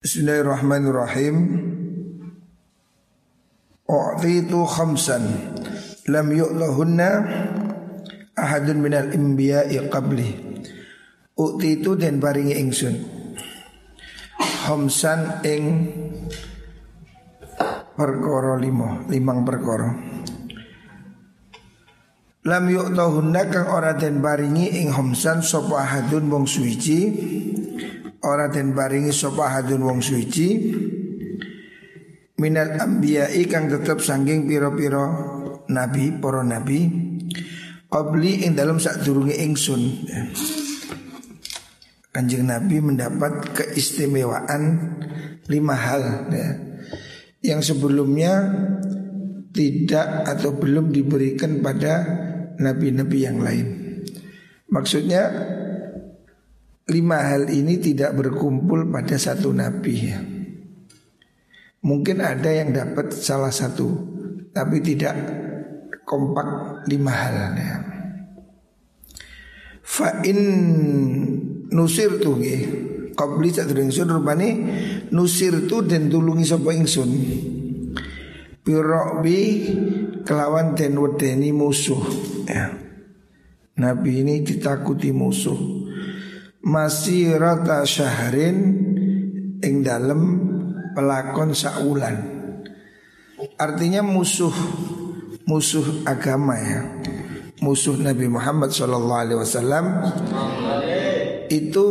Bismillahirrahmanirrahim. U'titu khamsan lam yu'lahunna ahadun minal imbiya'i qabli. U'titu dan paringi ingsun. Khamsan ing perkara lima, limang perkara. Lam yu'tahunna kang ora den paringi ing khamsan sapa ahadun wong suwiji ora den paringi sapa hadun wong suci. Minal anbiya'i kang tetep sangking pira-pira nabi para nabi. Qabli ing dalam sadurunge ingsun. Kanjeng Nabi mendapat keistimewaan lima hal ya, yang sebelumnya tidak atau belum diberikan pada nabi-nabi yang lain. Maksudnya lima hal ini tidak berkumpul pada satu nabi ya. Mungkin ada yang dapat salah satu tapi tidak kompak lima hal ya. Fa in nusir tuh ya. Qabli sadurung ingsun rupane nusir tu dan tulungi sapa ingsun. Birobi kelawan den wedeni musuh ya. Nabi ini ditakuti musuh masih rata syahrin ing dalam pelakon saulan. Artinya musuh musuh agama ya. Musuh Nabi Muhammad Wasallam itu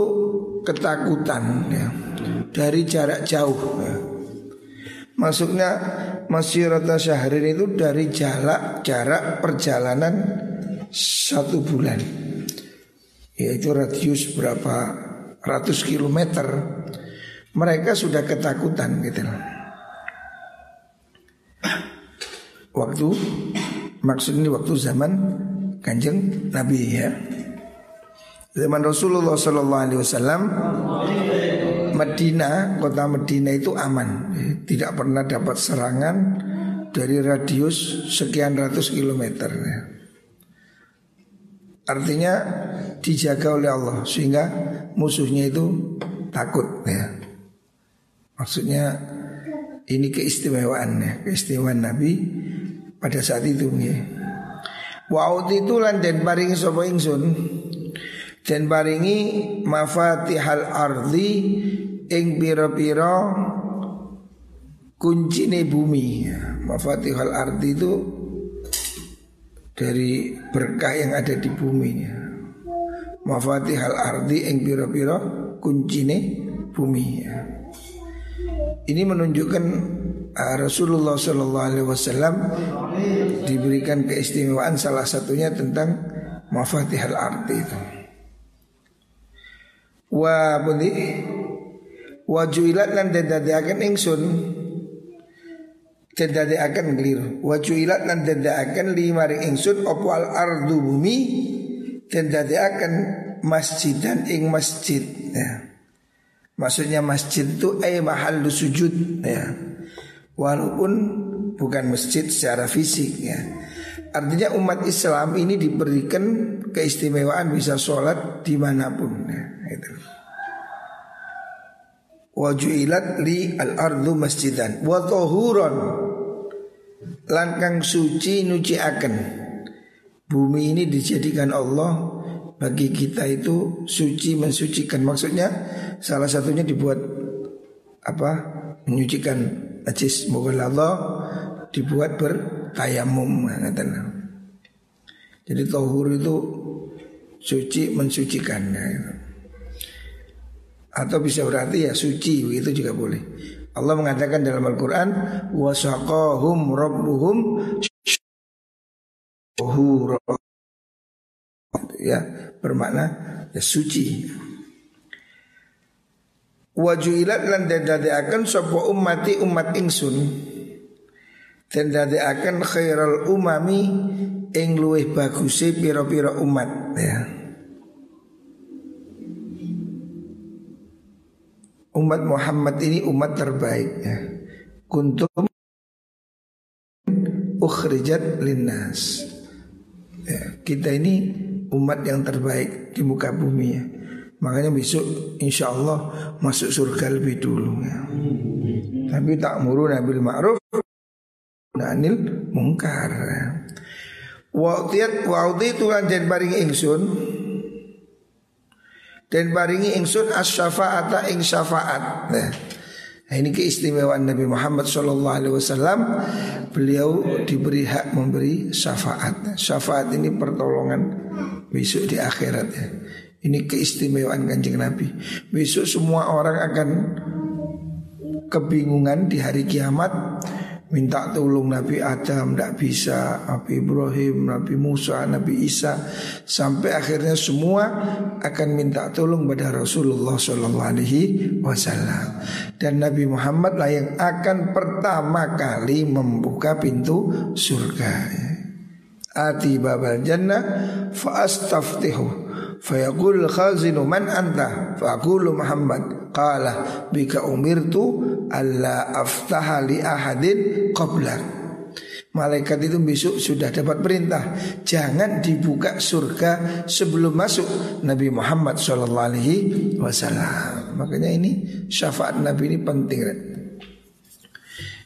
ketakutan ya, dari jarak jauh. Ya. Maksudnya rata syahrin itu dari jarak jarak perjalanan satu bulan yaitu radius berapa ratus kilometer mereka sudah ketakutan gitu. Waktu maksud ini waktu zaman kanjeng Nabi ya. Zaman Rasulullah Sallallahu Alaihi Wasallam Medina kota Medina itu aman. Tidak pernah dapat serangan dari radius sekian ratus kilometer ya. Artinya dijaga oleh Allah sehingga musuhnya itu takut ya. Maksudnya ini keistimewaan ya, keistimewaan Nabi pada saat itu ya. Wa itu lan den paringi sapa ingsun den paringi mafatihal ardi ing pira-pira kuncine bumi. Mafatihal ardi itu dari berkah yang ada di bumi Mafatihal ardi yang biro-biro kuncine bumi Ini menunjukkan uh, Rasulullah Shallallahu Alaihi Wasallam diberikan keistimewaan salah satunya tentang mafatihal ardi itu. Wa budi wajulat lan dadadiaken ingsun Tendade akan keliru Wajuilat lan akan lima ring ingsun Opo al ardu bumi Tendade akan masjidan ing masjid ya. Maksudnya masjid itu ay mahal sujud ya. Walaupun bukan masjid secara fisik ya. Artinya umat Islam ini diberikan keistimewaan bisa sholat di mana pun ya. Itu. Wajuilat li al ardu masjidan wa tohuron langkang suci nuci akan bumi ini dijadikan Allah bagi kita itu suci mensucikan maksudnya salah satunya dibuat apa menyucikan najis moga Allah dibuat bertayamum jadi tohur itu suci mensucikan ya. Atau bisa berarti ya suci begitu juga boleh. Allah mengatakan dalam Al-Quran wasaqahum rabbuhum ya bermakna ya suci. Wajuilat lan akan sapa ummati umat ingsun dan akan khairal umami ing luweh baguse pira-pira umat ya. Umat Muhammad ini umat terbaik ya. Kuntum ukhrijat linnas. Ya, kita ini umat yang terbaik di muka bumi ya. Makanya besok insya Allah masuk surga lebih dulu ya. Tapi tak muru nabil ma'ruf Anil mungkar ya. Wa'tiyat wa'ti tuhan dan paringi ingsun Dan paringi ingsun as-syafa'ata ing syafaat nah, Nah, ini keistimewaan Nabi Muhammad Shallallahu Alaihi Wasallam. Beliau diberi hak memberi syafaat. Syafaat ini pertolongan besok di akhirat ya. Ini keistimewaan kanjeng Nabi. Besok semua orang akan kebingungan di hari kiamat minta tolong Nabi Adam tidak bisa, Nabi Ibrahim, Nabi Musa, Nabi Isa. Sampai akhirnya semua akan minta tolong pada Rasulullah Wasallam. Dan Nabi Muhammad lah yang akan pertama kali membuka pintu surga. Ati babal jannah fa astaftihu fayaqul khazinu man anta? Faqulu Muhammad. Qala bika umirtu alla aftaha li ahadin qablak Malaikat itu besok sudah dapat perintah Jangan dibuka surga sebelum masuk Nabi Muhammad Wasallam. Makanya ini syafaat Nabi ini penting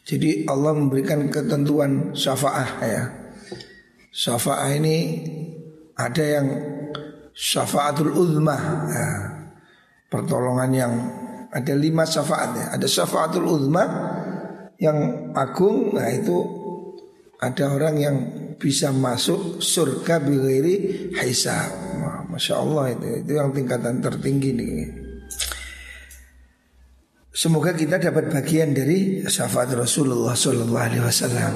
Jadi Allah memberikan ketentuan syafaat ya. Syafaat ini ada yang syafaatul uzma ya. Pertolongan yang ada lima syafaat ya. Ada syafaatul uzma yang agung Nah itu ada orang yang bisa masuk surga bighairi hisab Masya Allah itu, itu yang tingkatan tertinggi nih Semoga kita dapat bagian dari syafaat Rasulullah Sallallahu Alaihi Wasallam.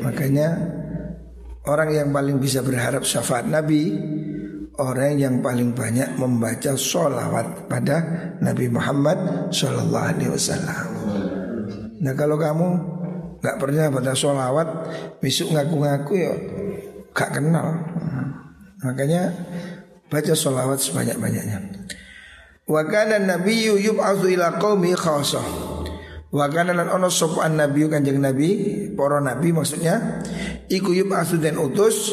Makanya orang yang paling bisa berharap syafaat Nabi orang yang paling banyak membaca sholawat pada Nabi Muhammad Shallallahu Alaihi Wasallam. Nah kalau kamu nggak pernah baca sholawat, besok ngaku-ngaku ya gak kenal. Makanya baca sholawat sebanyak-banyaknya. Wa kana nabiyyu yub'atsu ila qaumi khassah. Wa kana ono sopan nabi kanjeng nabi, para nabi maksudnya iku yub den utus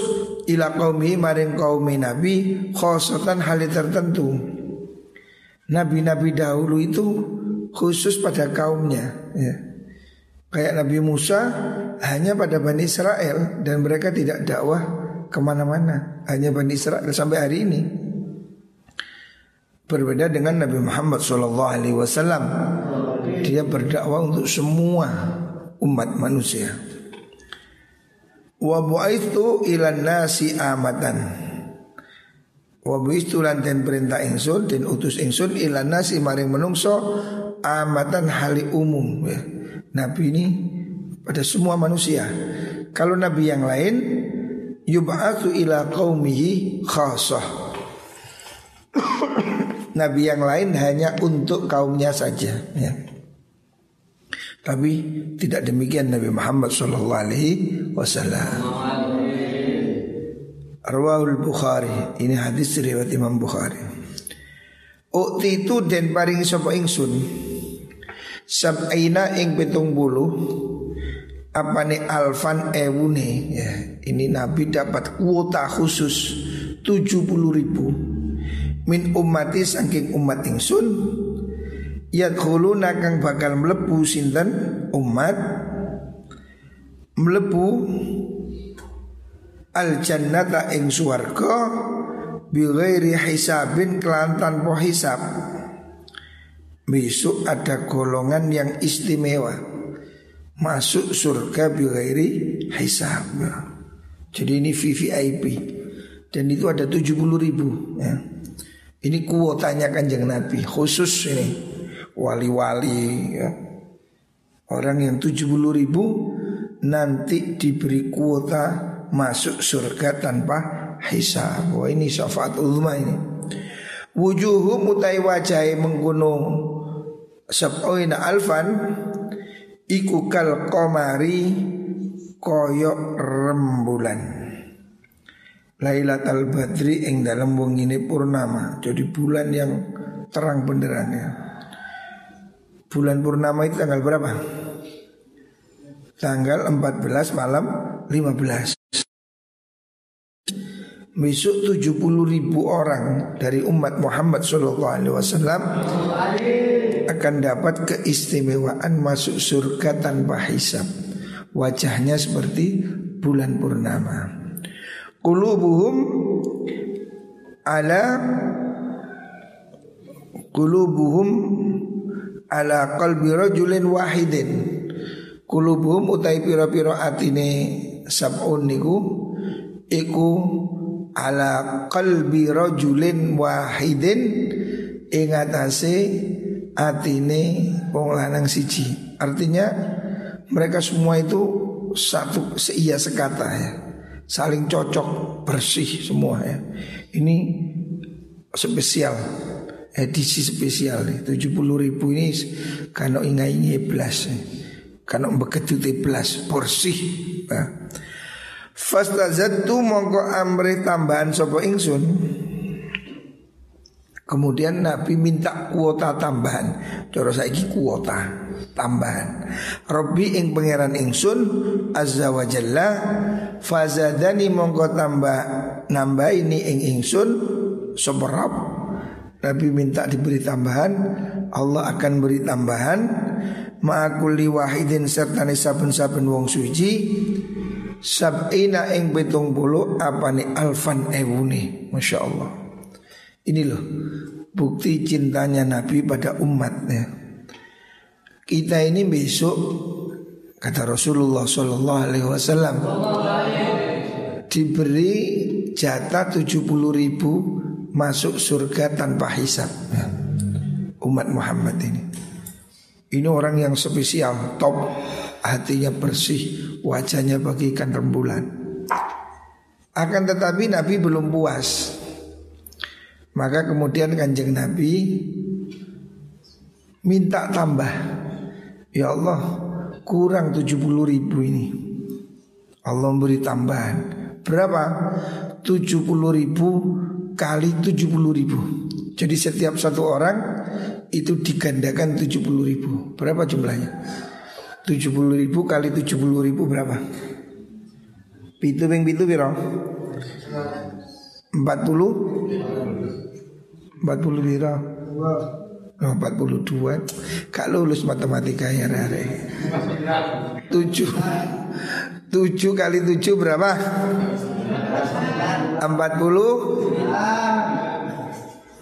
ila qaumi maring kaum nabi khosatan hal tertentu. Nabi-nabi dahulu itu khusus pada kaumnya ya. Kayak Nabi Musa hanya pada Bani Israel dan mereka tidak dakwah ke mana-mana hanya Bani Israel sampai hari ini. Berbeda dengan Nabi Muhammad SAW dia berdakwah untuk semua umat manusia. Wa bu'aitu ilan nasi amatan. Wa bu'aitu lan perintah ingsun den utus ingsun ilan nasi maring menungso amatan hali umum ya. Nabi ini pada semua manusia. Kalau nabi yang lain yub'atsu ila qaumihi khassah. nabi yang lain hanya untuk kaumnya saja ya. Tapi tidak demikian Nabi Muhammad Sallallahu Alaihi Wasallam. Rawahul Bukhari. Ini hadis riwayat Imam Bukhari. Ukti itu dan paring sapa ingsun? Sab'ina ing petung bulu Apa nih alfan ewune? Ya, Ini Nabi dapat kuota khusus 70 ribu. Min umati saking umat ingsun yadkhuluna kang bakal mlebu sinten? Umat mlebu al jannata ing swarga bi ghairi hisabin kelan tanpa hisab. Besok ada golongan yang istimewa masuk surga bi ghairi hisab. Jadi ini VVIP dan itu ada 70 ribu ya. Ini kuotanya kanjeng Nabi khusus ini wali-wali ya. Orang yang 70 ribu nanti diberi kuota masuk surga tanpa hisab. Wah ini syafaat ulama ini. Wujuhu mutai wajai menggunung sab'oina alfan iku kal komari koyok rembulan. Lailatul Badri ing dalam wong ini purnama. Jadi bulan yang terang benderangnya. Bulan purnama itu tanggal berapa? Tanggal 14 malam 15 besok 70 ribu orang dari umat Muhammad Sallallahu Alaihi Wasallam akan dapat keistimewaan masuk surga tanpa hisab. Wajahnya seperti bulan purnama. Qulubuhum ala qulubuhum ala qalbi rajulin wahidin. Qulubuhum utai pira-pira atine sab'un niku iku ala qalbi rajulin wahidin ing atase atine wong lanang siji. Artinya mereka semua itu satu seia sekata ya. Saling cocok, bersih semua ya. Ini spesial edisi spesial nih 70 ribu ini kalau ingai ingai belas kalau begitu belas bersih nah. Fastazattu mongko amri tambahan sopo ingsun. Kemudian Nabi minta kuota tambahan. Cara saiki kuota tambahan. Robbi ing pangeran ingsun Azza wa jalla Fazadani mongko tambah Nambah ini ing ingsun Soberab Nabi minta diberi tambahan Allah akan beri tambahan. Ma'akuli wahidin serta saben-saben wong suci. Sab'ina ing betung bulu apa nih alfan ewuni Masya Allah. Ini loh bukti cintanya Nabi pada umatnya. Kita ini besok kata Rasulullah Sallallahu Alaihi Wasallam diberi jatah 70 ribu masuk surga tanpa hisab umat Muhammad ini ini orang yang spesial top hatinya bersih, wajahnya bagikan rembulan. Akan tetapi Nabi belum puas. Maka kemudian kanjeng Nabi minta tambah. Ya Allah, kurang 70 ribu ini. Allah memberi tambahan. Berapa? 70 ribu kali 70 ribu. Jadi setiap satu orang itu digandakan 70 ribu. Berapa jumlahnya? 70 ribu kali 70 ribu berapa? Pitu ping pitu piro? 40 40 piro? Oh, 42 Kak lulus matematika ya rare 7 7 kali 7 berapa? 40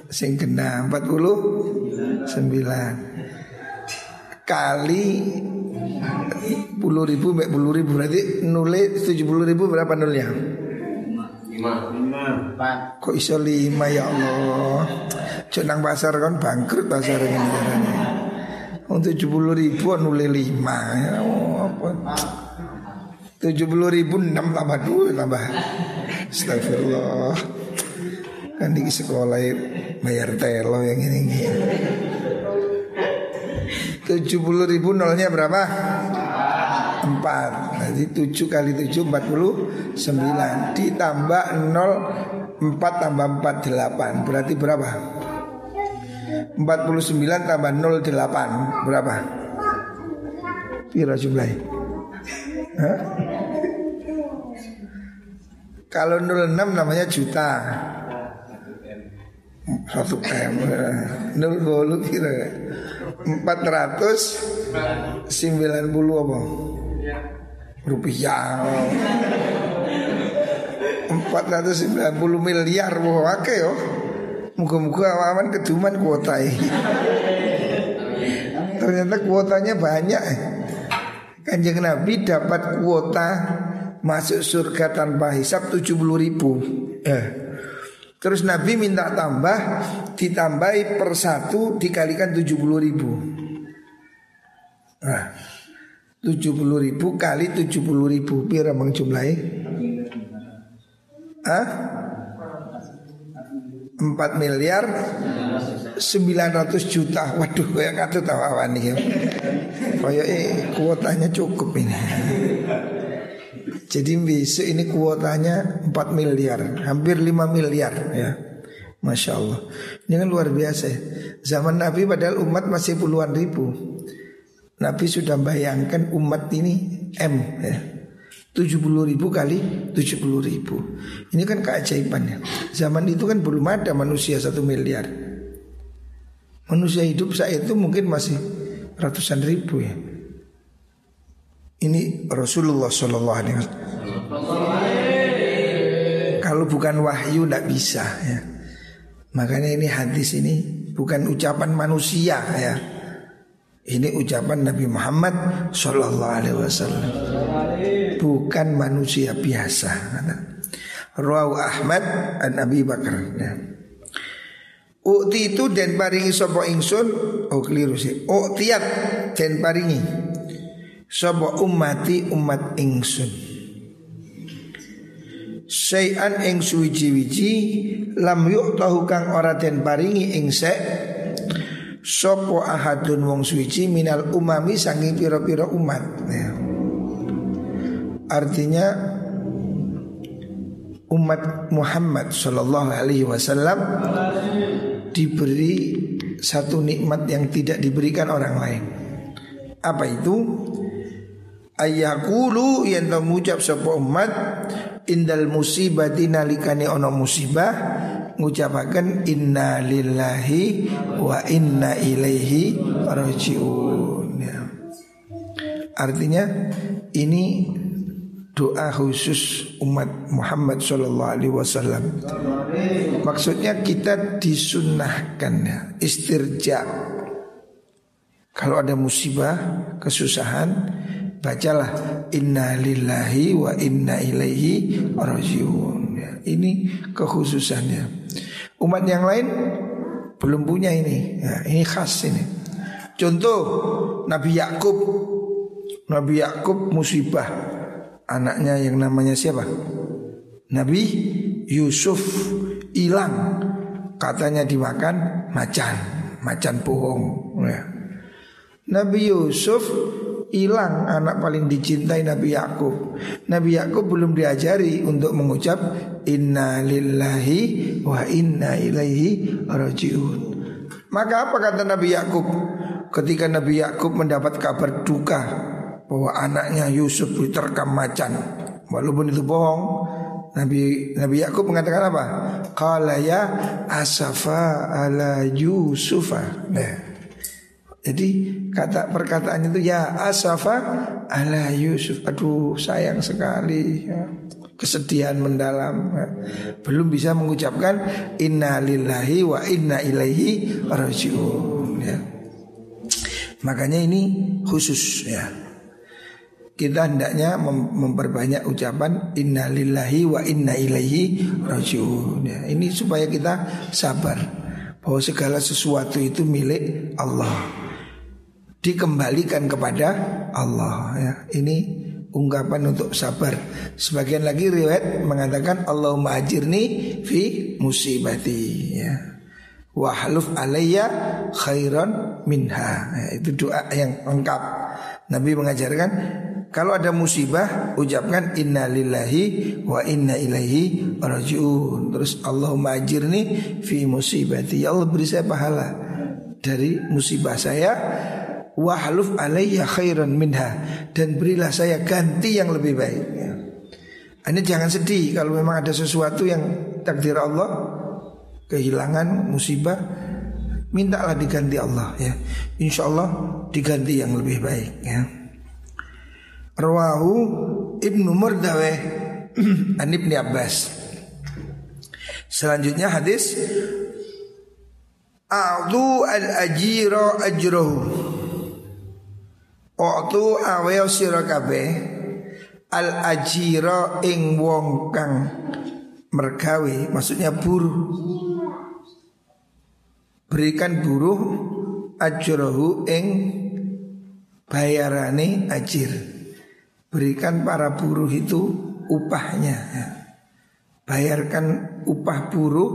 Sing kena 49 Kali puluh ribu mbak puluh ribu berarti nulis tujuh puluh ribu berapa nulnya? Lima. Lima. Kok iso lima ya Allah? Cunang pasar kan bangkrut pasar ini caranya. Untuk tujuh puluh ribu nulis lima ya oh, apa? Tujuh puluh ribu enam tambah dua tambah. Astagfirullah. Kan di sekolah bayar telo yang ini. ini. 70 ribu nolnya berapa? 4 Jadi 7 kali 7 49 Ditambah 0 4 tambah 4 8 Berarti berapa? 49 tambah 0 8 Berapa? Pira jumlahnya? Hah? Kalau 06 namanya juta Satu M 0 kira empat ratus sembilan puluh apa? Rupiah. Empat ratus sembilan puluh miliar wah oke yo. Muka-muka awaman keduman kuota. Ternyata kuotanya banyak. Kanjeng Nabi dapat kuota masuk surga tanpa hisap tujuh puluh ribu. Eh, Terus Nabi minta tambah Ditambahi per satu dikalikan 70 ribu. Nah 70 ribu kali 70 ribu. Biar emang jumlahnya. Hah? 4 miliar 900 juta. Waduh kayak kata tahu awan nih ya. Kayak eh, kuotanya cukup ini jadi besok ini kuotanya 4 miliar Hampir 5 miliar ya. Masya Allah. Ini kan luar biasa. Zaman Nabi padahal umat masih puluhan ribu. Nabi sudah bayangkan umat ini M ya. 70 ribu kali 70 ribu. Ini kan keajaibannya. Zaman itu kan belum ada manusia satu miliar. Manusia hidup saat itu mungkin masih ratusan ribu ya Ini Rasulullah Shallallahu Alaihi Wasallam. Kalau bukan wahyu tidak bisa ya. Makanya ini hadis ini bukan ucapan manusia ya. Ini ucapan Nabi Muhammad Sallallahu Alaihi Wasallam. Bukan manusia biasa Rawu Ahmad an Abi Bakar ya. Ukti itu dan paringi sopo ingsun? Oh keliru sih. Uktiat dan paringi Sopo umati umat ingsun Sayan ing suwiji-wiji Lam yuk tahu kang ora den paringi ing Sopo ahadun wong suci minal umami sangi piro-piro umat ya. Artinya umat Muhammad Shallallahu Alaihi Wasallam diberi satu nikmat yang tidak diberikan orang lain. Apa itu? Ayakulu yang mengucap sebuah umat indal musibati nalikani ono musibah ngucapaken inna lillahi wa inna ilaihi rajiun ya. Artinya ini doa khusus umat Muhammad Shallallahu Alaihi Wasallam. Maksudnya kita disunnahkan ya, istirja. Kalau ada musibah, kesusahan, bacalah inna lillahi wa inna ilaihi rajiun. Ya, ini kekhususannya. Umat yang lain belum punya ini. Ya, ini khas ini. Contoh Nabi Yakub, Nabi Yakub musibah anaknya yang namanya siapa? Nabi Yusuf hilang katanya dimakan macan, macan bohong. Ya. Nabi Yusuf hilang anak paling dicintai Nabi Yakub. Nabi Yakub belum diajari untuk mengucap inna lillahi wa inna ilaihi rajiun. Maka apa kata Nabi Yakub ketika Nabi Yakub mendapat kabar duka bahwa anaknya Yusuf diterkam macan walaupun itu bohong Nabi Nabi Yakub mengatakan apa? Qala ya asafa ala Yusufa. Nah, jadi kata perkataan itu ya asafa ala Yusuf. Aduh sayang sekali. Ya. Kesedihan mendalam. Ya. Belum bisa mengucapkan inna lillahi wa inna ilaihi rajiun. Ya. Makanya ini khusus ya. Kita hendaknya mem memperbanyak ucapan inna lillahi wa inna ilaihi rajiun. Ya. Ini supaya kita sabar bahwa segala sesuatu itu milik Allah dikembalikan kepada Allah ya. Ini ungkapan untuk sabar. Sebagian lagi riwayat mengatakan Allahumma ajirni fi musibati ya. Wahluf alayya khairan minha. Ya, itu doa yang lengkap. Nabi mengajarkan kalau ada musibah ucapkan inna lillahi wa inna ilaihi rajiun. Terus Allahumma ajirni fi musibati. Ya Allah beri saya pahala dari musibah saya wahluf alayya khairan minha dan berilah saya ganti yang lebih baik. Ya. Ini jangan sedih kalau memang ada sesuatu yang takdir Allah kehilangan musibah mintalah diganti Allah ya. Insya Allah diganti yang lebih baik ya. Rawahu Ibnu Murdawe An Ibni Abbas. Selanjutnya hadis A'du al-ajira ajrahu Waktu aweo sira kabeh al ajira ing wong kang mergawe maksudnya buruh. Berikan buruh ajrohu ing bayarane ajir. Berikan para buruh itu upahnya. Ya. bayarkan upah buruh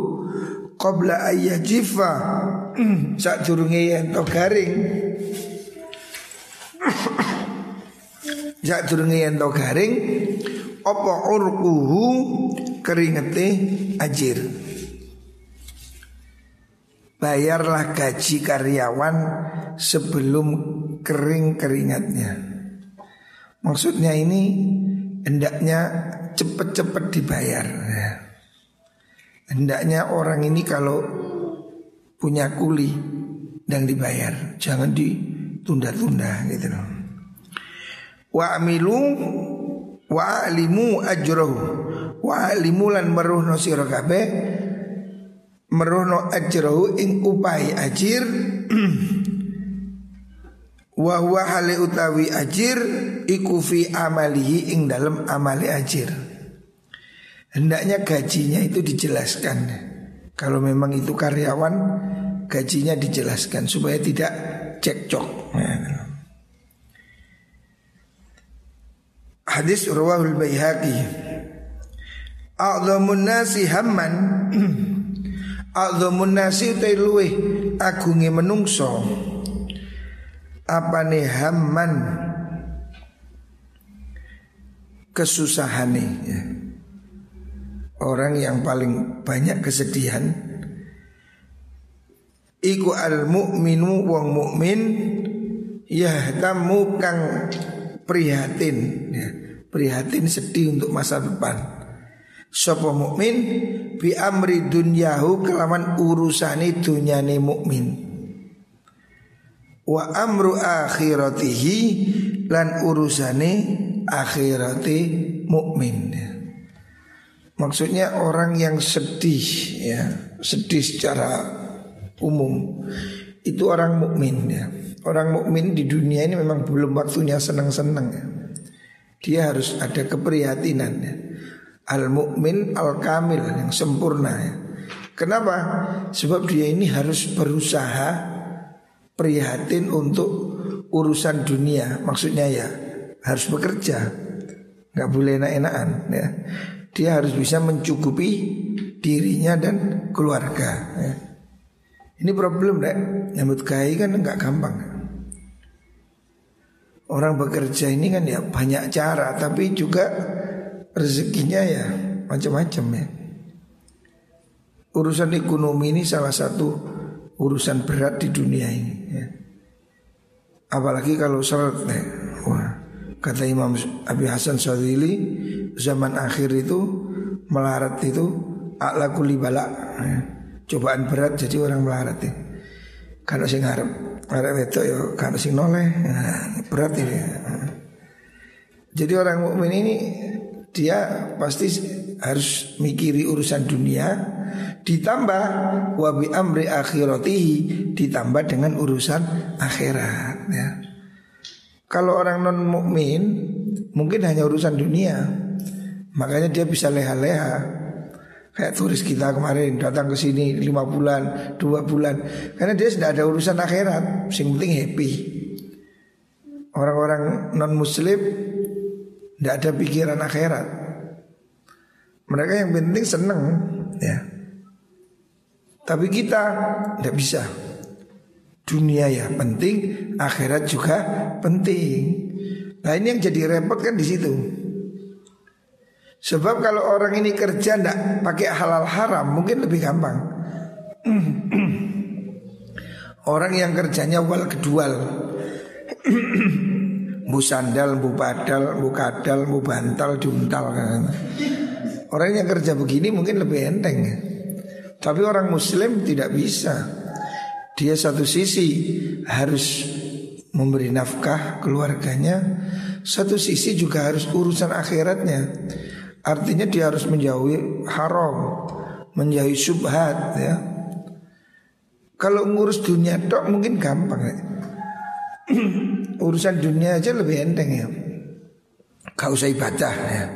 qabla ayyajifa sak durunge yen garing Jak durunge yen garing apa urquhu keringete ajir. Bayarlah gaji karyawan sebelum kering keringatnya. Maksudnya ini hendaknya cepet-cepet dibayar. Ya. Hendaknya orang ini kalau punya kuli dan dibayar, jangan ditunda-tunda gitu loh. Wa amilu wa alimu ajrohu wa alimu lan meruhno sira kabeh meruhno ajrohu ing upai ajir wa huwa hale utawi ajir iku fi amalihi ing dalam amali ajir. Hendaknya gajinya itu dijelaskan Kalau memang itu karyawan Gajinya dijelaskan Supaya tidak cekcok. Hadis Rawahul Bayhaqi A'zamun nasi hamman. A'zamun nasi utai luwe Agungi menungso. Nih hamman? Kesusahane ya. Orang yang paling banyak kesedihan iku al mukminu wong mukmin tamu kang prihatin. Ya, prihatin sedih untuk masa depan. Sopo mukmin? Bi amri dunyahu kelaman urusane dunyane mukmin. Wa amru akhiratihi lan urusane akhirati mukmin. Ya. Maksudnya orang yang sedih ya, sedih secara umum itu orang mukmin ya. Orang mukmin di dunia ini memang belum waktunya senang-senang ya. Dia harus ada keprihatinan ya. Al mukmin al kamil yang sempurna ya. Kenapa? Sebab dia ini harus berusaha prihatin untuk urusan dunia. Maksudnya ya harus bekerja, nggak boleh enak-enakan ya dia harus bisa mencukupi dirinya dan keluarga. Ya. Ini problem deh, nyambut kai kan nggak gampang. Orang bekerja ini kan ya banyak cara, tapi juga rezekinya ya macam-macam ya. Urusan ekonomi ini salah satu urusan berat di dunia ini. Ya. Apalagi kalau sholat, ya. wah kata Imam Abi Hasan Sadili zaman akhir itu melarat itu ala kuli balak ya. Cobaan berat jadi orang melarat ya. Karena sing harap harap itu ya karena sing noleh nah, berat ini. Ya. Jadi orang mukmin ini dia pasti harus mikiri urusan dunia ditambah wabi amri akhiratihi ditambah dengan urusan akhirat ya. Kalau orang non mukmin mungkin hanya urusan dunia, Makanya dia bisa leha-leha Kayak turis kita kemarin datang ke sini lima bulan, dua bulan. Karena dia sudah ada urusan akhirat Yang penting happy. Orang-orang non muslim Tidak ada pikiran akhirat. Mereka yang penting seneng ya. Tapi kita tidak bisa. Dunia ya penting Akhirat juga penting. Nah ini yang jadi repot kan di situ Sebab kalau orang ini kerja ndak pakai halal haram mungkin lebih gampang. orang yang kerjanya wal kedual. bu sandal, bu padal, bu kadal, bu bantal, kan. Orang yang kerja begini mungkin lebih enteng. Tapi orang muslim tidak bisa. Dia satu sisi harus memberi nafkah keluarganya, satu sisi juga harus urusan akhiratnya. Artinya dia harus menjauhi haram, menjauhi subhat ya. Kalau ngurus dunia tok mungkin gampang ya. Urusan dunia aja lebih enteng ya. Gak usah ibadah ya.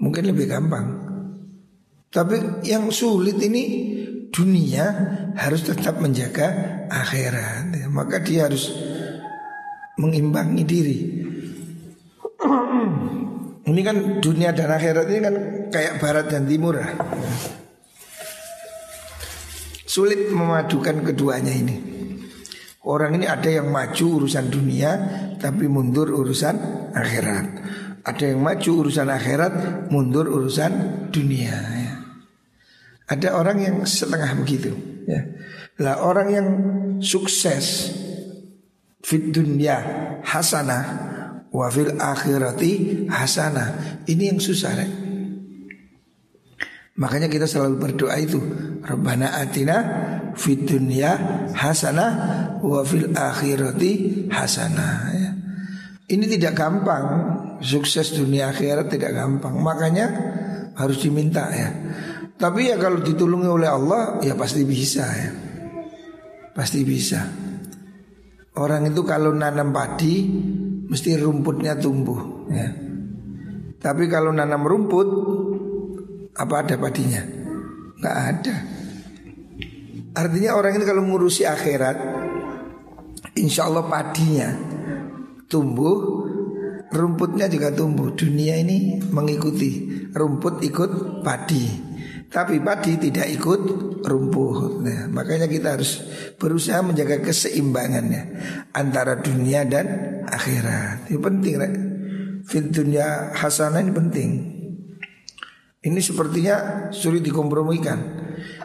Mungkin lebih gampang. Tapi yang sulit ini dunia harus tetap menjaga akhirat. Ya. Maka dia harus mengimbangi diri. Ini kan dunia dan akhirat ini kan kayak barat dan timur Sulit memadukan keduanya ini Orang ini ada yang maju urusan dunia Tapi mundur urusan akhirat Ada yang maju urusan akhirat Mundur urusan dunia ya. Ada orang yang setengah begitu ya. Lah orang yang sukses Fit dunia hasanah wa fil akhirati hasanah. Ini yang susah, Rek. Makanya kita selalu berdoa itu Rabbana atina fid dunya hasanah wa fil akhirati hasanah ya. Ini tidak gampang Sukses dunia akhirat tidak gampang Makanya harus diminta ya Tapi ya kalau ditulungi oleh Allah Ya pasti bisa ya Pasti bisa Orang itu kalau nanam padi Mesti rumputnya tumbuh ya Tapi kalau nanam rumput apa ada padinya? Nggak ada. Artinya orang ini kalau ngurusi akhirat, insya Allah padinya tumbuh, rumputnya juga tumbuh. Dunia ini mengikuti rumput ikut padi. Tapi padi tidak ikut rumput. Nah, makanya kita harus berusaha menjaga keseimbangannya antara dunia dan akhirat. Ini penting, Rek. Fit dunia hasanah ini penting. Ini sepertinya sulit dikompromikan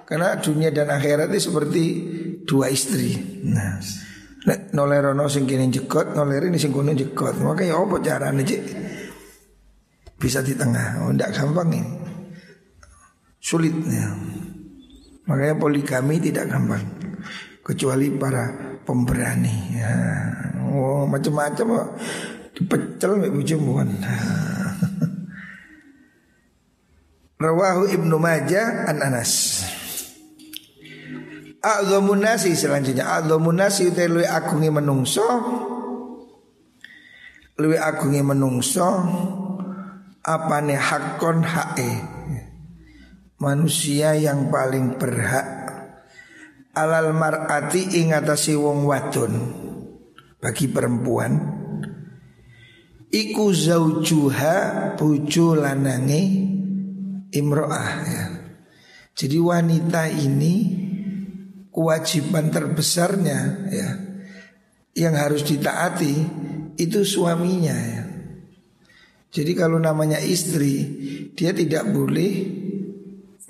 Karena dunia dan akhirat itu seperti dua istri Nah nolerono sing jekot, noleri ini sing jekot. Makanya apa carane, Cik? Bisa di tengah. Oh, gampang ini. Sulit ya. Makanya poligami tidak gampang. Kecuali para pemberani ya. Oh, macam-macam kok. Dipecel mek bojomu kan. Rawahu Ibnu Majah an Anas. A'dhamun selanjutnya A'dhamun nasi utai luwi agungi menungso Luwi agungi menungso Apane hakon hae Manusia yang paling berhak Alal mar'ati ingatasi wong wadon Bagi perempuan Iku zaujuha buju lanangi imro'ah ya. Jadi wanita ini kewajiban terbesarnya ya yang harus ditaati itu suaminya ya. Jadi kalau namanya istri dia tidak boleh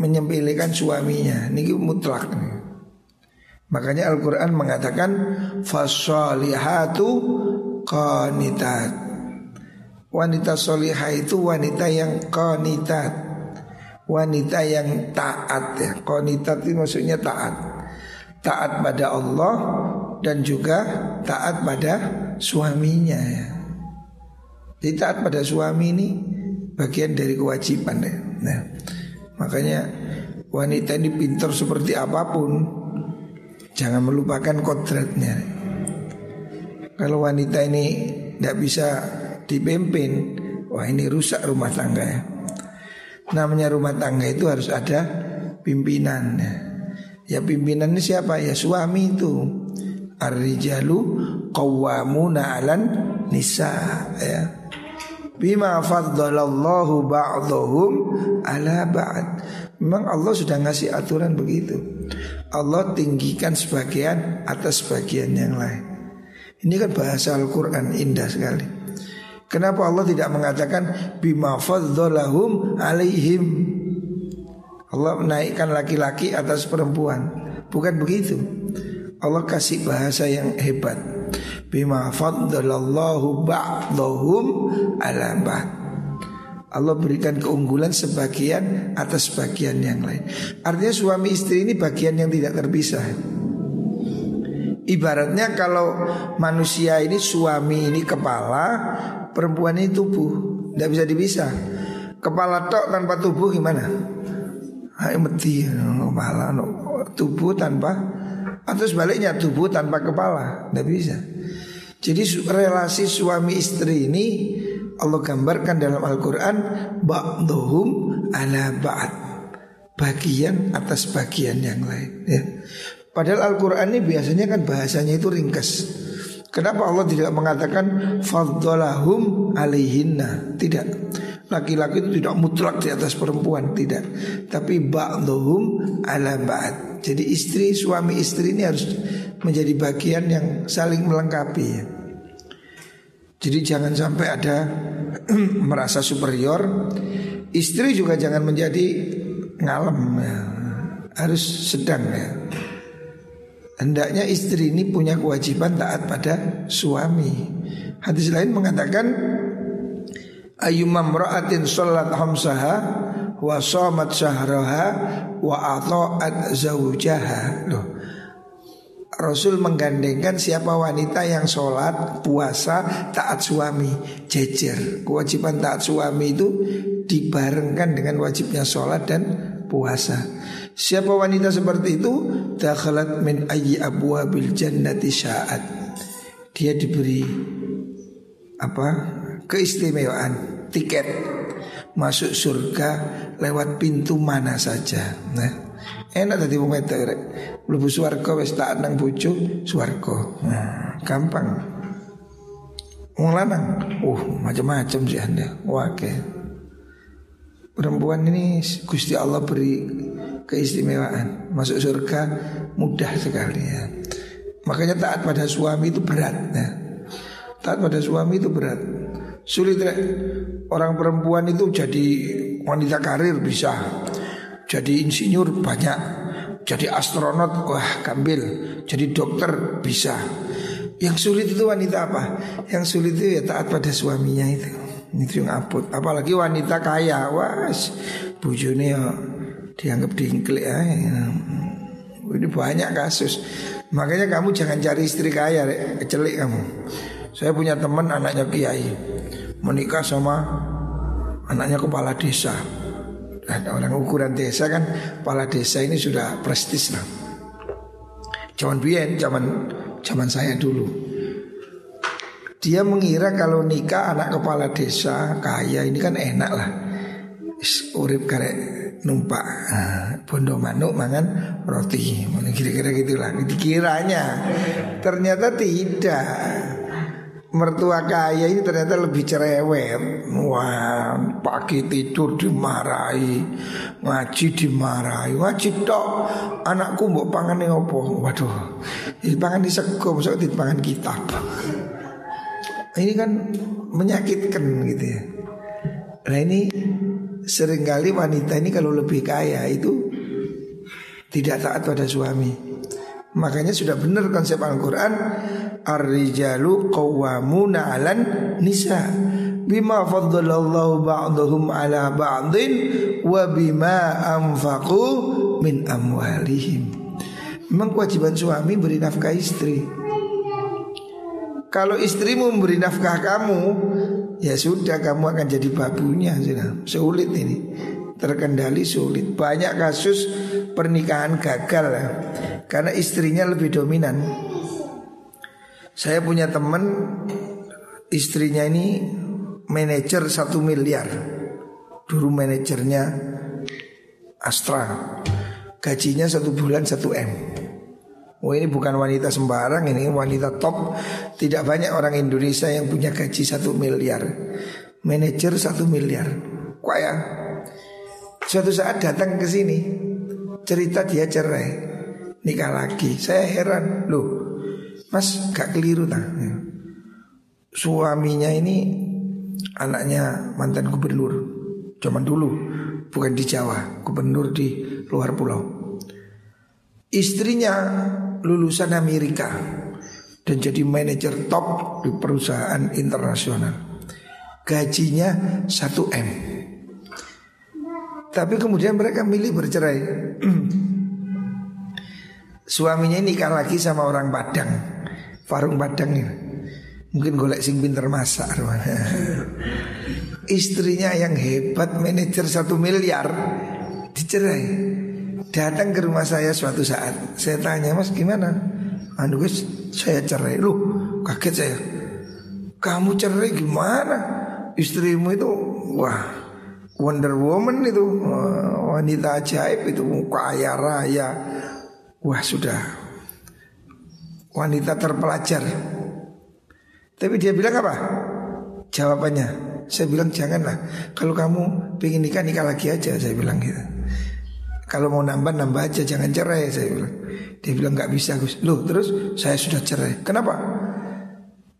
menyempelekan suaminya. Ini mutlak. Makanya Al-Quran mengatakan fasolihatu qanitat. Wanita solihah itu wanita yang qanitat wanita yang taat ya. Qanitat itu maksudnya taat. Taat pada Allah dan juga taat pada suaminya ya. Jadi taat pada suami ini bagian dari kewajiban ya. Nah, makanya wanita ini pintar seperti apa pun jangan melupakan kodratnya. Kalau wanita ini tidak bisa dipimpin, wah ini rusak rumah tangga ya. Namanya rumah tangga itu harus ada pimpinan Ya pimpinan ini siapa? Ya suami itu Ar-rijalu qawwamuna 'alan nisa ya. Bima faddalallahu ba'dhum ala ba'd. Memang Allah sudah ngasih aturan begitu. Allah tinggikan sebagian atas sebagian yang lain. Ini kan bahasa Al-Qur'an indah sekali. Kenapa Allah tidak mengatakan bima fadzalahum alaihim? Allah menaikkan laki-laki atas perempuan. Bukan begitu. Allah kasih bahasa yang hebat. Bima faddalallahu ba'dahum ala ba'd. Allah berikan keunggulan sebagian atas bagian yang lain. Artinya suami istri ini bagian yang tidak terpisah. Ibaratnya kalau manusia ini suami ini kepala, perempuan ini tubuh, tidak bisa dipisah. Kepala tok tanpa tubuh gimana? Hai mati kepala no. tubuh tanpa atau sebaliknya tubuh tanpa kepala tidak bisa. Jadi relasi suami istri ini Allah gambarkan dalam Al-Quran Ba'duhum ala ba'd Bagian atas bagian yang lain ya. Padahal Al-Quran ini biasanya kan bahasanya itu ringkas Kenapa Allah tidak mengatakan fadzalahum alaihinna? Tidak. Laki-laki itu tidak mutlak di atas perempuan, tidak. Tapi ba'dhum ala ba'd. Jadi istri suami istri ini harus menjadi bagian yang saling melengkapi. Jadi jangan sampai ada merasa superior. Istri juga jangan menjadi ngalem ya. Harus sedang ya. Hendaknya istri ini punya kewajiban taat pada suami Hadis lain mengatakan ayyumam ra'atin sholat hamsaha wa shamat syahraha wa ata'at zawjaha. Loh. Rasul menggandengkan siapa wanita yang sholat, puasa, taat suami, jejer. Kewajiban taat suami itu dibarengkan dengan wajibnya sholat dan puasa. Siapa wanita seperti itu, dakhalat min ayyi abwabil jannati sya'at. Dia diberi apa keistimewaan tiket masuk surga lewat pintu mana saja. Nah, enak tadi wong wedok rek. Mlebu tak nang bojo swarga. Nah, gampang. Wong uh macam-macam sih Anda. Oke. Perempuan ini Gusti Allah beri keistimewaan. Masuk surga mudah sekali ya. Makanya taat pada suami itu berat ya. Taat pada suami itu berat Sulit ya. Orang perempuan itu jadi wanita karir bisa. Jadi insinyur banyak. Jadi astronot wah kambil Jadi dokter bisa. Yang sulit itu wanita apa? Yang sulit itu ya taat pada suaminya itu. Itu yang aput Apalagi wanita kaya. Wah bujune ya dianggap diingklik ya. Ini banyak kasus. Makanya kamu jangan cari istri kaya Kecelik kamu. Saya punya teman anaknya kiai menikah sama anaknya kepala desa. Ada orang ukuran desa kan kepala desa ini sudah prestis lah. Zaman bien, zaman zaman saya dulu. Dia mengira kalau nikah anak kepala desa kaya ini kan enak lah. Urip karek numpak nah, bondo manuk mangan roti kira-kira gitulah dikiranya ternyata tidak mertua kaya ini ternyata lebih cerewet. Wah, pagi tidur dimarahi, ngaji dimarahi, ngaji tok. Anakku mbok pangan opo? Waduh, ini pangan disego, masuk di pangan kitab. Ini kan menyakitkan gitu ya. Nah ini sering kali wanita ini kalau lebih kaya itu tidak taat pada suami. Makanya sudah benar konsep Al-Quran Ar-rijalu qawwamuna 'alan nisa bima faddalallahu ba'dahum 'ala ba'din wa bima anfaqu min amwalihim. Memang kewajiban suami beri nafkah istri. Kalau istrimu memberi nafkah kamu, ya sudah kamu akan jadi babunya. Sulit ini. Terkendali sulit. Banyak kasus pernikahan gagal ya. Karena istrinya lebih dominan. Saya punya teman istrinya ini manajer satu miliar. Dulu manajernya Astra. Gajinya satu bulan satu M. Oh ini bukan wanita sembarang ini wanita top Tidak banyak orang Indonesia yang punya gaji satu miliar Manajer satu miliar Kaya Suatu saat datang ke sini Cerita dia cerai Nikah lagi Saya heran Loh Mas gak keliru tak? Ya. Suaminya ini anaknya mantan gubernur zaman dulu, bukan di Jawa, gubernur di luar pulau. Istrinya lulusan Amerika dan jadi manajer top di perusahaan internasional. Gajinya 1 M. Tapi kemudian mereka milih bercerai. Suaminya nikah lagi sama orang Padang. Warung Padang ya. Mungkin golek sing pinter masak Istrinya yang hebat manajer satu miliar Dicerai. Datang ke rumah saya suatu saat Saya tanya mas gimana? Anu guys saya cerai. Loh kaget saya. Kamu cerai gimana? Istrimu itu Wah Wonder Woman itu Wanita ajaib itu Kaya raya. Wah sudah wanita terpelajar. Tapi dia bilang apa? Jawabannya, saya bilang janganlah. Kalau kamu pengen nikah nikah lagi aja, saya bilang gitu. Kalau mau nambah nambah aja, jangan cerai, saya bilang. Dia bilang nggak bisa, Gus. Loh, terus saya sudah cerai. Kenapa?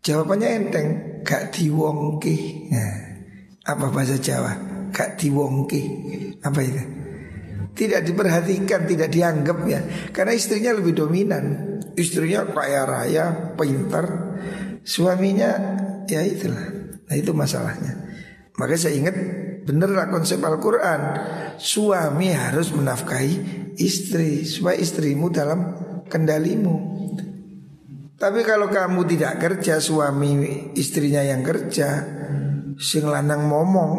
Jawabannya enteng, gak diwongki. Nah, apa bahasa Jawa? Gak diwongki. Apa itu? Tidak diperhatikan, tidak dianggap ya. Karena istrinya lebih dominan. Istrinya kaya raya, pintar Suaminya Ya itulah. Nah itu masalahnya. Maka saya ingat benerlah konsep Al-Quran Suami harus menafkahi istri Supaya istrimu dalam kendalimu tapi kalau kamu tidak kerja suami istrinya yang kerja Sing lanang momong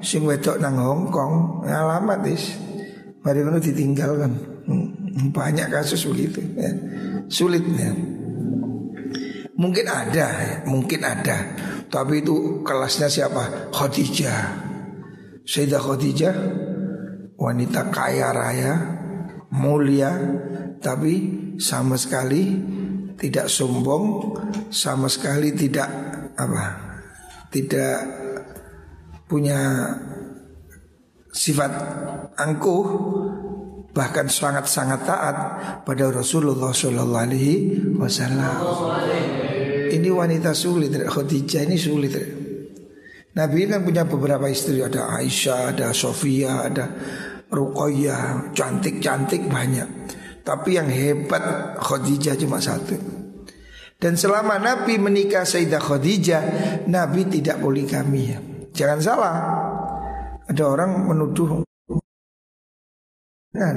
Sing wedok nang Hongkong Ngalamat is Mari kamu ditinggalkan Banyak kasus begitu ya. Sulit ya Mungkin ada ya. Mungkin ada Tapi itu kelasnya siapa? Khadijah Sayyidah Khadijah Wanita kaya raya Mulia Tapi sama sekali tidak sombong, sama sekali tidak apa, tidak punya sifat angkuh, bahkan sangat-sangat taat pada Rasulullah Shallallahu Alaihi Wasallam. Ini wanita sulit, Khadijah ini sulit. Nabi kan punya beberapa istri, ada Aisyah, ada Sofia, ada Ruqayyah, cantik-cantik banyak. Tapi yang hebat Khadijah cuma satu Dan selama Nabi menikah Sayyidah Khadijah Nabi tidak poligami. Jangan salah Ada orang menuduh. Kan?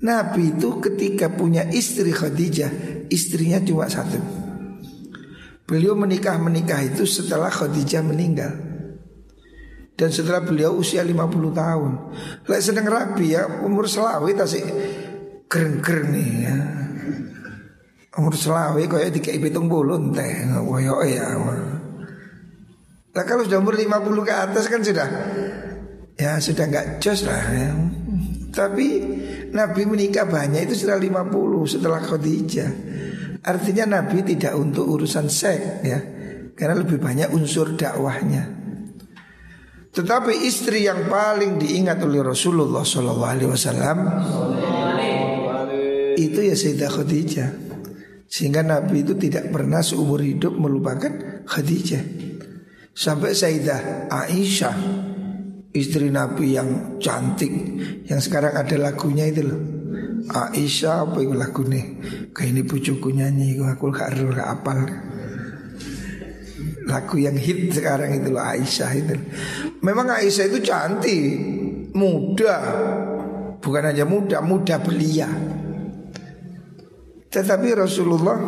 Nabi itu ketika punya istri Khadijah Istrinya cuma satu. Beliau menikah-menikah itu setelah Khadijah meninggal. Dan setelah beliau usia 50 tahun. Lek sedang rapi ya umur selawi tasik keren-keren nih ya. Umur selawe kaya tiga pitung bulu teh Kaya ya. Nah kalau sudah umur 50 ke atas kan sudah Ya sudah nggak jos lah ya. Tapi Nabi menikah banyak itu setelah 50 setelah Khadijah. Artinya Nabi tidak untuk urusan seks ya. Karena lebih banyak unsur dakwahnya. Tetapi istri yang paling diingat oleh Rasulullah Wasallam itu ya Sayyidah Khadijah. Sehingga Nabi itu tidak pernah seumur hidup melupakan Khadijah. Sampai Sayyidah Aisyah Istri Nabi yang cantik. Yang sekarang ada lagunya itu loh. Aisyah apa itu lagu nih Kayak ini pucuku nyanyi Aku gak gak apal. Lagu yang hit sekarang itu loh Aisyah itu. Memang Aisyah itu cantik Muda. Bukan hanya muda, muda belia. Tetapi Rasulullah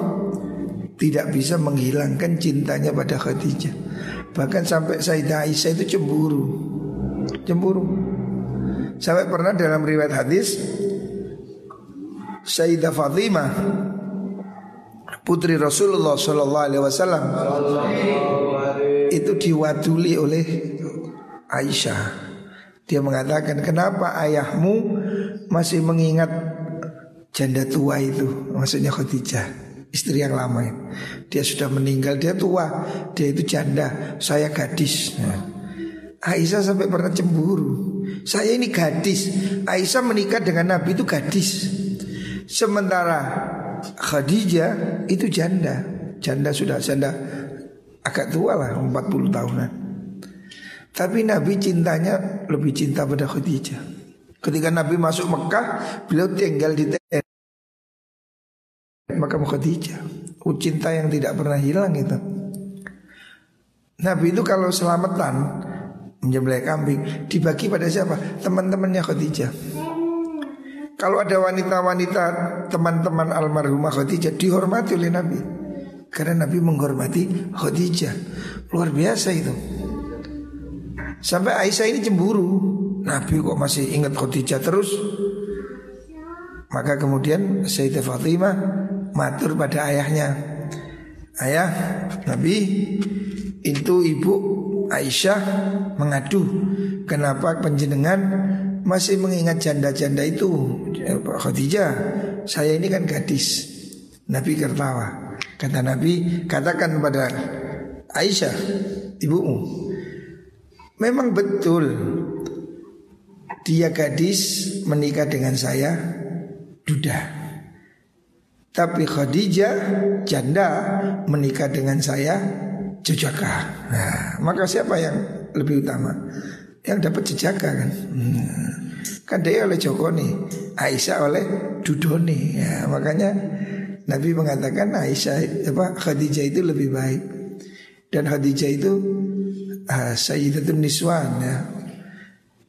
tidak bisa menghilangkan cintanya pada Khadijah. Bahkan sampai Sayyidah Aisyah itu cemburu. Cemburu. Sampai pernah dalam riwayat hadis Sayyidah Fatimah putri Rasulullah Shallallahu Alaihi Wasallam itu diwaduli oleh Aisyah. Dia mengatakan kenapa ayahmu masih mengingat janda tua itu maksudnya Khadijah istri yang lama dia sudah meninggal dia tua dia itu janda saya gadis nah. Aisyah sampai pernah cemburu. Saya ini gadis. Aisyah menikah dengan Nabi itu gadis. Sementara Khadijah itu janda. Janda sudah janda agak tua lah 40 tahunan. Tapi Nabi cintanya lebih cinta pada Khadijah. Ketika Nabi masuk Mekah, beliau tinggal di makam Khadijah. Oh, cinta yang tidak pernah hilang itu. Nabi itu kalau selamatan menyembelih kambing dibagi pada siapa? Teman-temannya Khadijah. Kalau ada wanita-wanita teman-teman almarhumah Khadijah dihormati oleh Nabi. Karena Nabi menghormati Khadijah. Luar biasa itu. Sampai Aisyah ini cemburu. Nabi kok masih ingat Khadijah terus Maka kemudian Sayyidah Fatimah matur pada ayahnya Ayah Nabi itu ibu Aisyah mengadu Kenapa penjenengan masih mengingat janda-janda itu? Khadijah Saya ini kan gadis. Nabi tertawa. Kata Nabi katakan pada Aisyah Ibumu Memang betul dia gadis menikah dengan saya? Duda. Tapi Khadijah janda menikah dengan saya jejaka. Nah, maka siapa yang lebih utama? Yang dapat jejaka kan? Hmm. Kan dia oleh Joko nih, Aisyah oleh Dudoni. Ya, makanya Nabi mengatakan Aisyah apa Khadijah itu lebih baik. Dan Khadijah itu uh, Sayyidatun Niswan ya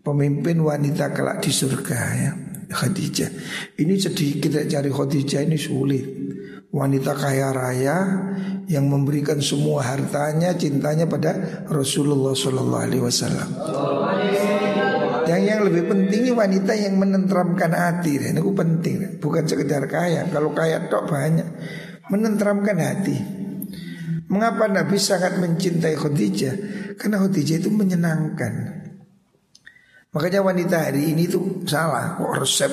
Pemimpin wanita kelak di surga ya Khadijah Ini sedikit cari Khadijah ini sulit Wanita kaya raya yang memberikan semua hartanya, cintanya pada Rasulullah Sallallahu Alaihi Wasallam. Yang yang lebih penting wanita yang menenteramkan hati, ini penting, bukan sekedar kaya. Kalau kaya tok banyak, menenteramkan hati. Mengapa Nabi sangat mencintai Khadijah? Karena Khadijah itu menyenangkan. Makanya wanita hari ini tuh salah kok resep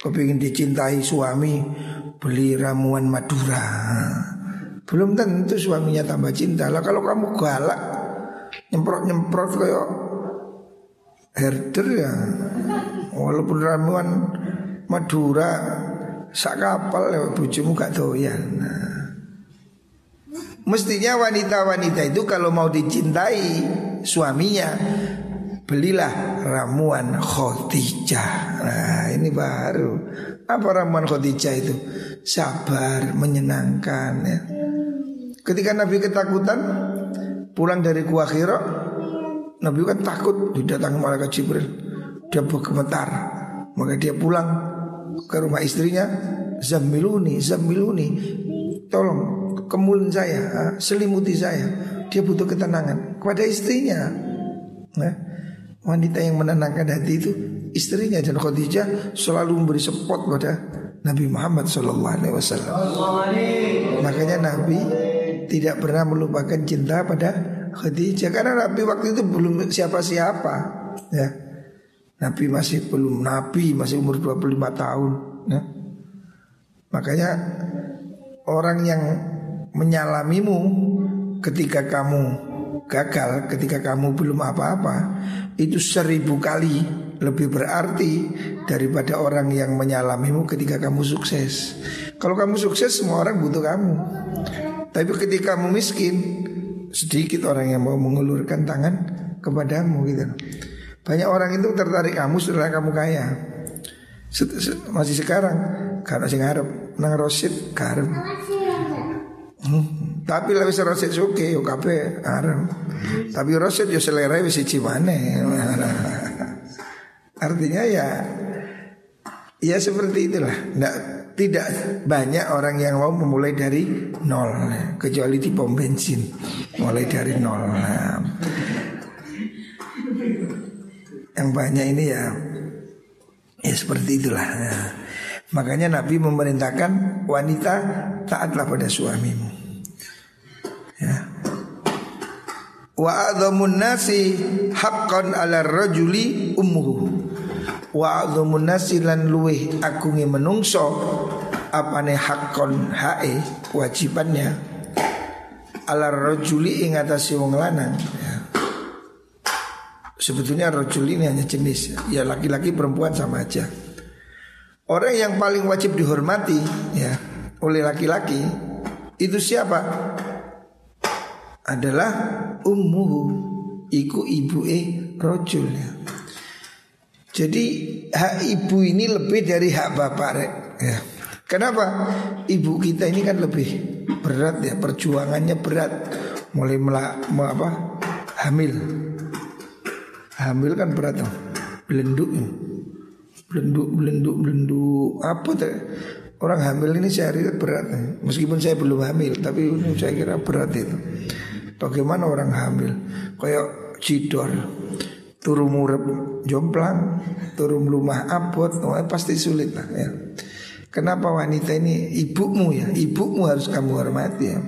kepingin dicintai suami beli ramuan Madura. Belum tentu suaminya tambah cinta. Lah kalau kamu galak nyemprot-nyemprot kayak herder ya. Walaupun ramuan Madura sak kapal ya bojomu gak doyan. Nah. Mestinya wanita-wanita itu kalau mau dicintai suaminya belilah ramuan Khadijah. Nah, ini baru. Apa ramuan Khadijah itu? Sabar, menyenangkan ya. Ketika Nabi ketakutan pulang dari Gua Hira, Nabi kan takut didatangi malaikat Jibril. Dia bergemetar. Maka dia pulang ke rumah istrinya, Zamiluni, Zamiluni, tolong kemulin saya, selimuti saya. Dia butuh ketenangan kepada istrinya. Nah, wanita yang menenangkan hati itu istrinya dan Khadijah selalu memberi support pada Nabi Muhammad Shallallahu Alaihi Wasallam. Makanya Nabi tidak pernah melupakan cinta pada Khadijah karena Nabi waktu itu belum siapa-siapa ya. Nabi masih belum nabi, masih umur 25 tahun ya. Makanya orang yang menyalamimu ketika kamu gagal, ketika kamu belum apa-apa, itu seribu kali lebih berarti daripada orang yang menyalamimu ketika kamu sukses. Kalau kamu sukses, semua orang butuh kamu. Tapi ketika kamu miskin, sedikit orang yang mau mengulurkan tangan kepadamu gitu. Banyak orang itu tertarik kamu setelah kamu kaya. Masih sekarang karena sing ngarep nang Rosid karep. Hmm. Tapi lebih Rosid suke yo kape arem. Tapi Rosid yo selera wis siji Artinya ya ya seperti itulah. Nggak, tidak banyak orang yang mau memulai dari nol kecuali di pom bensin mulai dari nol. Yang banyak ini ya ya seperti itulah. Nah, makanya Nabi memerintahkan wanita taatlah pada suamimu. Ya. Wa a'dhamun nasi haqqan 'ala rajuli ummuhu. Wa a'dhamun nasi lan luweh agunge menungso apane haqqan hae wajibannya ala rajuli ing atase wong lanang ya. Sebetulnya rajul ini hanya jenis ya laki-laki perempuan sama aja. Orang yang paling wajib dihormati ya oleh laki-laki itu siapa? adalah ummuhu iku ibu e rojul ya. Jadi hak ibu ini lebih dari hak bapak rek. Ya. Kenapa? Ibu kita ini kan lebih berat ya perjuangannya berat. Mulai melak apa? Hamil. Hamil kan berat tuh. Belenduk belenduk belenduk belenduk. Apa tuh? Orang hamil ini sehari berat meskipun saya belum hamil tapi saya kira berat itu. Bagaimana orang hamil? Kayak cidor Turu murep jomplang Turu rumah abot oh, Pasti sulit lah ya Kenapa wanita ini ibumu ya Ibumu harus kamu hormati ya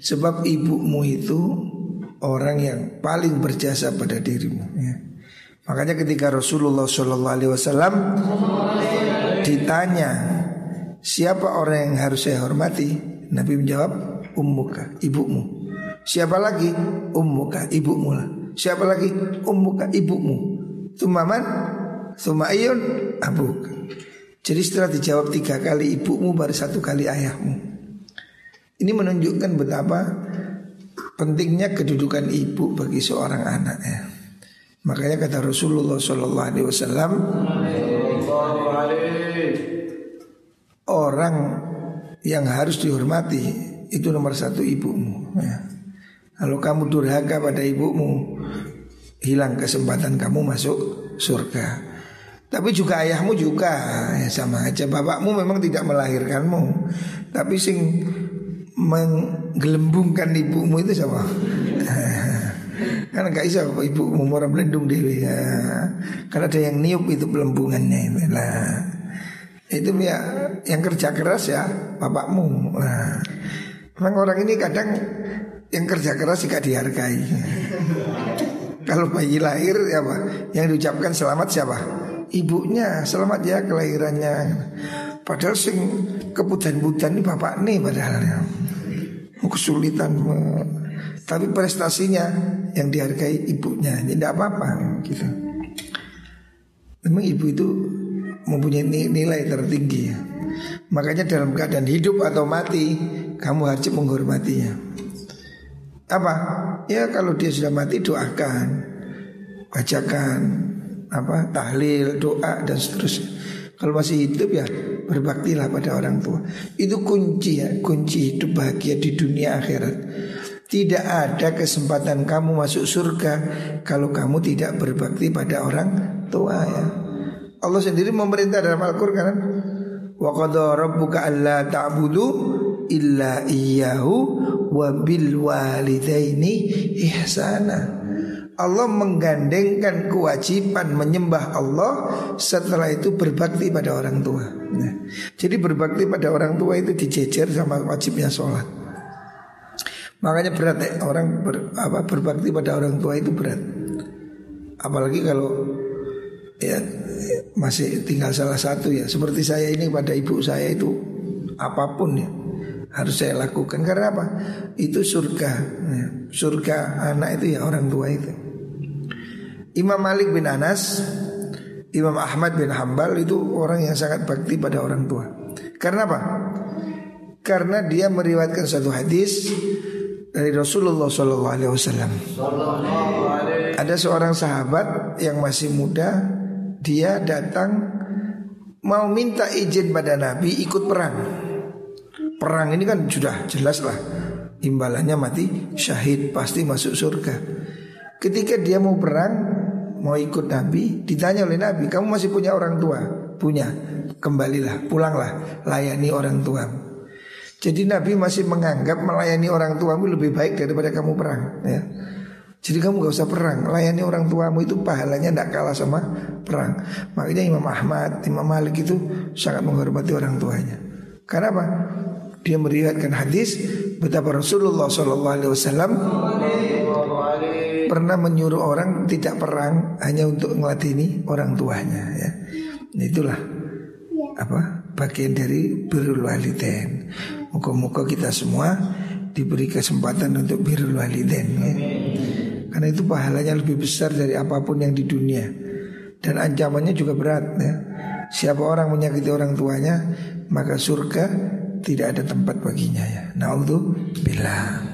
Sebab ibumu itu Orang yang paling berjasa pada dirimu ya Makanya ketika Rasulullah SAW ditanya siapa orang yang harus saya hormati, Nabi menjawab ummuka, ibumu. Siapa lagi? Ummuka, ibumu lah. Siapa lagi? Ummuka, ibumu. Tumaman, tumayun, abuk. Jadi setelah dijawab tiga kali ibumu baru satu kali ayahmu. Ini menunjukkan betapa pentingnya kedudukan ibu bagi seorang anak ya. Makanya kata Rasulullah Shallallahu Alaihi Wasallam, orang yang harus dihormati itu nomor satu ibumu ya. Kalau kamu durhaka pada ibumu, hilang kesempatan kamu masuk surga. Tapi juga ayahmu juga ya sama aja. Bapakmu memang tidak melahirkanmu, tapi sing menggelembungkan ibumu itu siapa? Karena gak bisa ibu umur melindung dewi ya. Karena ada yang niup itu pelembungannya lah. Itu ya yang kerja keras ya bapakmu. Nah, memang orang ini kadang yang kerja keras juga dihargai. Kalau bayi lahir ya apa? Yang diucapkan selamat siapa? Ibunya selamat ya kelahirannya. Padahal sing kebutan-butan ini bapak nih padahal ya. Kesulitan tapi prestasinya yang dihargai ibunya tidak apa-apa gitu. Memang ibu itu mempunyai nilai tertinggi ya. Makanya dalam keadaan hidup atau mati kamu wajib menghormatinya. Apa? Ya kalau dia sudah mati doakan, bacakan apa tahlil, doa dan seterusnya. Kalau masih hidup ya berbaktilah pada orang tua. Itu kunci ya, kunci hidup bahagia di dunia akhirat. Tidak ada kesempatan kamu masuk surga kalau kamu tidak berbakti pada orang tua ya. Allah sendiri memerintah dalam Al-Qur'an wa qadara rabbuka alla ta'budu illa iyyahu wa bil walidaini ihsana. Allah menggandengkan kewajiban menyembah Allah setelah itu berbakti pada orang tua. Nah, jadi berbakti pada orang tua itu dijejer sama wajibnya sholat. Makanya berat ya orang ber, apa, berbakti pada orang tua itu berat. Apalagi kalau ya masih tinggal salah satu ya seperti saya ini pada ibu saya itu apa pun ya harus saya lakukan karena apa? Itu surga. Ya. Surga anak itu ya orang tua itu. Imam Malik bin Anas, Imam Ahmad bin Hambal itu orang yang sangat bakti pada orang tua. Karena apa? Karena dia meriwayatkan satu hadis dari Rasulullah Shallallahu Alaihi Wasallam. Ada seorang sahabat yang masih muda, dia datang mau minta izin pada Nabi ikut perang. Perang ini kan sudah jelas lah imbalannya mati syahid pasti masuk surga. Ketika dia mau perang mau ikut Nabi ditanya oleh Nabi kamu masih punya orang tua punya kembalilah pulanglah layani orang tua jadi Nabi masih menganggap melayani orang tuamu lebih baik daripada kamu perang ya. Jadi kamu gak usah perang Layani orang tuamu itu pahalanya tidak kalah sama perang Makanya Imam Ahmad, Imam Malik itu sangat menghormati orang tuanya Karena apa? Dia meriwayatkan hadis Betapa Rasulullah SAW Pernah menyuruh orang tidak perang Hanya untuk ngelatini orang tuanya ya. Itulah apa bagian dari birrul walidain. Muka-muka kita semua diberi kesempatan untuk birrul walidain ya. Karena itu pahalanya lebih besar dari apa pun yang di dunia dan ancamannya juga berat ya. Siapa orang menyakiti orang tuanya maka surga tidak ada tempat baginya ya. Naudzubillah.